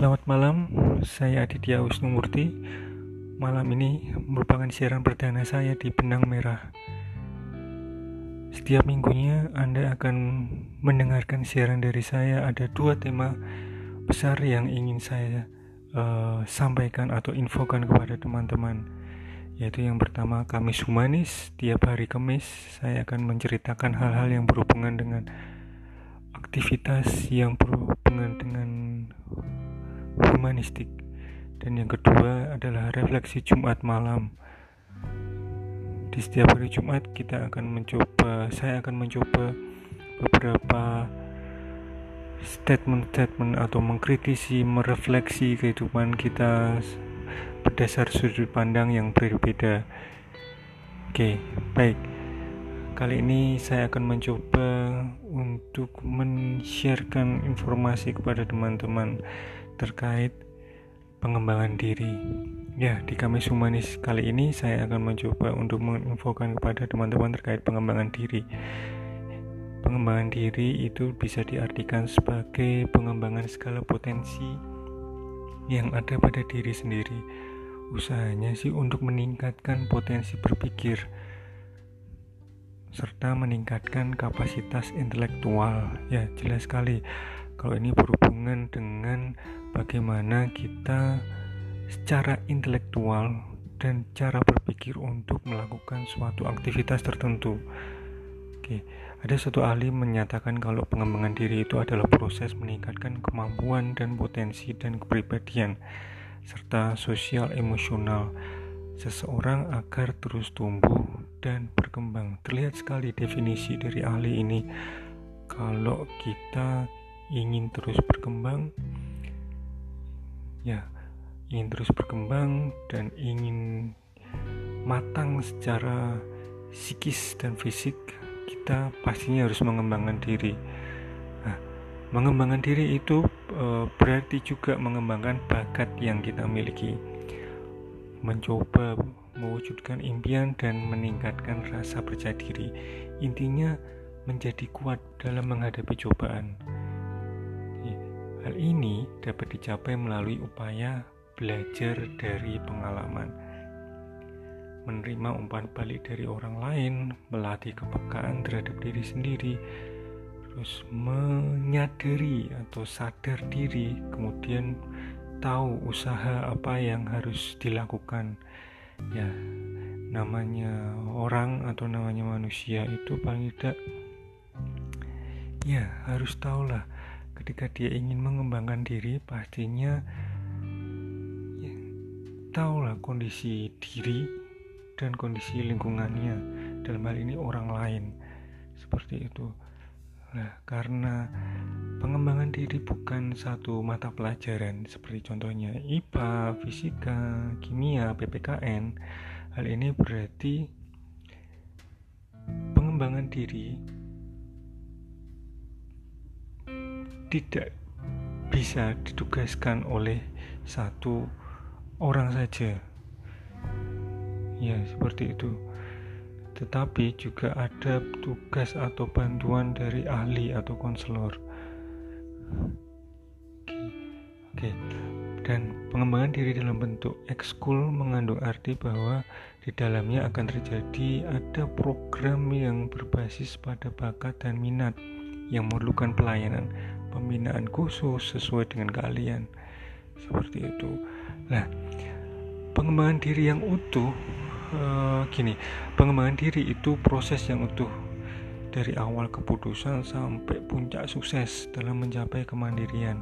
Selamat malam, saya Aditya Wisnumurti. Malam ini merupakan siaran perdana saya di Benang Merah. Setiap minggunya Anda akan mendengarkan siaran dari saya. Ada dua tema besar yang ingin saya uh, sampaikan atau infokan kepada teman-teman. Yaitu yang pertama Kamis Humanis. Tiap hari Kamis saya akan menceritakan hal-hal yang berhubungan dengan aktivitas yang berhubungan dengan humanistik. Dan yang kedua adalah refleksi Jumat malam. Di setiap hari Jumat kita akan mencoba saya akan mencoba beberapa statement-statement atau mengkritisi merefleksi kehidupan kita berdasar sudut pandang yang berbeda. Oke baik kali ini saya akan mencoba untuk men-sharekan informasi kepada teman-teman terkait pengembangan diri. Ya, di Kamis Humanis kali ini saya akan mencoba untuk menginfokan kepada teman-teman terkait pengembangan diri. Pengembangan diri itu bisa diartikan sebagai pengembangan skala potensi yang ada pada diri sendiri. Usahanya sih untuk meningkatkan potensi berpikir serta meningkatkan kapasitas intelektual. Ya, jelas sekali kalau ini berhubungan dengan bagaimana kita secara intelektual dan cara berpikir untuk melakukan suatu aktivitas tertentu. Oke, ada satu ahli menyatakan kalau pengembangan diri itu adalah proses meningkatkan kemampuan dan potensi dan kepribadian serta sosial emosional seseorang agar terus tumbuh dan berkembang. Terlihat sekali definisi dari ahli ini. Kalau kita ingin terus berkembang ya ingin terus berkembang dan ingin matang secara psikis dan fisik kita pastinya harus mengembangkan diri nah, mengembangkan diri itu e, berarti juga mengembangkan bakat yang kita miliki mencoba mewujudkan impian dan meningkatkan rasa percaya diri. Intinya menjadi kuat dalam menghadapi cobaan. Hal ini dapat dicapai melalui upaya belajar dari pengalaman, menerima umpan balik dari orang lain, melatih kepekaan terhadap diri sendiri, terus menyadari atau sadar diri, kemudian tahu usaha apa yang harus dilakukan. Ya, namanya orang atau namanya manusia itu paling tidak ya harus tahulah ketika dia ingin mengembangkan diri pastinya ya, tahulah kondisi diri dan kondisi lingkungannya. Dalam hal ini orang lain seperti itu nah karena pengembangan diri bukan satu mata pelajaran seperti contohnya IPA, fisika, kimia, PPKN hal ini berarti pengembangan diri tidak bisa ditugaskan oleh satu orang saja. Ya, seperti itu. Tetapi juga ada tugas atau bantuan dari ahli atau konselor. Oke. Dan pengembangan diri dalam bentuk ekskul mengandung arti bahwa di dalamnya akan terjadi ada program yang berbasis pada bakat dan minat yang memerlukan pelayanan pembinaan khusus sesuai dengan kalian seperti itu nah pengembangan diri yang utuh uh, gini pengembangan diri itu proses yang utuh. Dari awal keputusan sampai puncak sukses dalam mencapai kemandirian.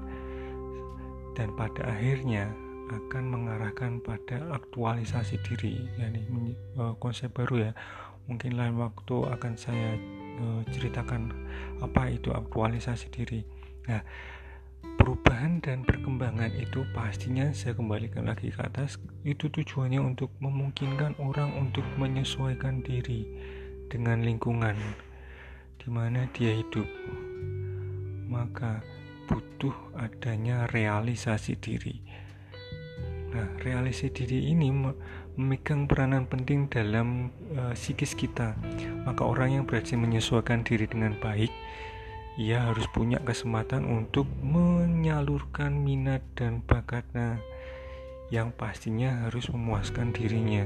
Dan pada akhirnya akan mengarahkan pada aktualisasi diri yakni uh, konsep baru ya. Mungkin lain waktu akan saya uh, ceritakan apa itu aktualisasi diri. Nah, perubahan dan perkembangan itu pastinya saya kembalikan lagi ke atas itu tujuannya untuk memungkinkan orang untuk menyesuaikan diri dengan lingkungan di mana dia hidup. Maka butuh adanya realisasi diri. Nah, realisasi diri ini memegang peranan penting dalam uh, psikis kita. Maka orang yang berhasil menyesuaikan diri dengan baik ia harus punya kesempatan untuk menyalurkan minat dan bakatnya yang pastinya harus memuaskan dirinya.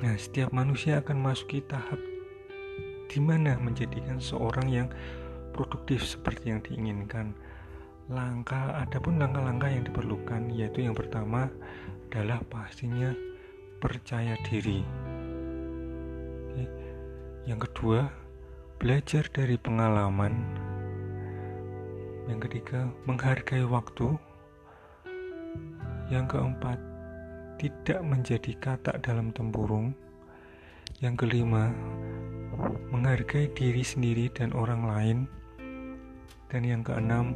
Nah, setiap manusia akan masuki tahap di mana menjadikan seorang yang produktif seperti yang diinginkan. Langkah adapun langkah-langkah yang diperlukan yaitu yang pertama adalah pastinya percaya diri. Yang kedua, belajar dari pengalaman. Yang ketiga, menghargai waktu. Yang keempat, tidak menjadi kata dalam tempurung. Yang kelima, menghargai diri sendiri dan orang lain. Dan yang keenam,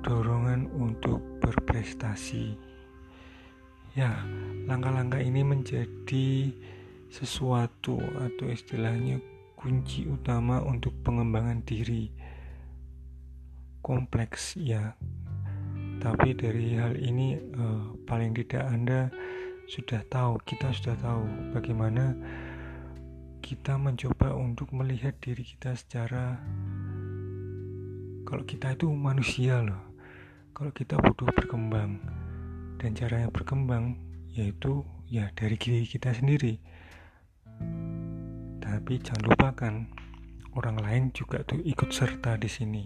dorongan untuk berprestasi. Ya, langkah-langkah ini menjadi sesuatu atau istilahnya kunci utama untuk pengembangan diri. Kompleks ya. Tapi dari hal ini eh, paling tidak Anda sudah tahu kita sudah tahu bagaimana kita mencoba untuk melihat diri kita secara kalau kita itu manusia loh. Kalau kita butuh berkembang dan caranya berkembang yaitu ya dari diri kita sendiri tapi jangan lupakan orang lain juga tuh ikut serta di sini.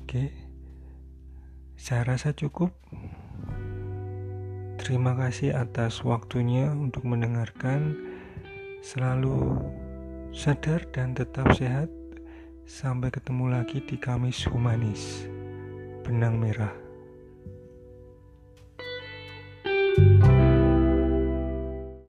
Oke. Saya rasa cukup. Terima kasih atas waktunya untuk mendengarkan. Selalu sadar dan tetap sehat. Sampai ketemu lagi di Kamis Humanis. Benang Merah.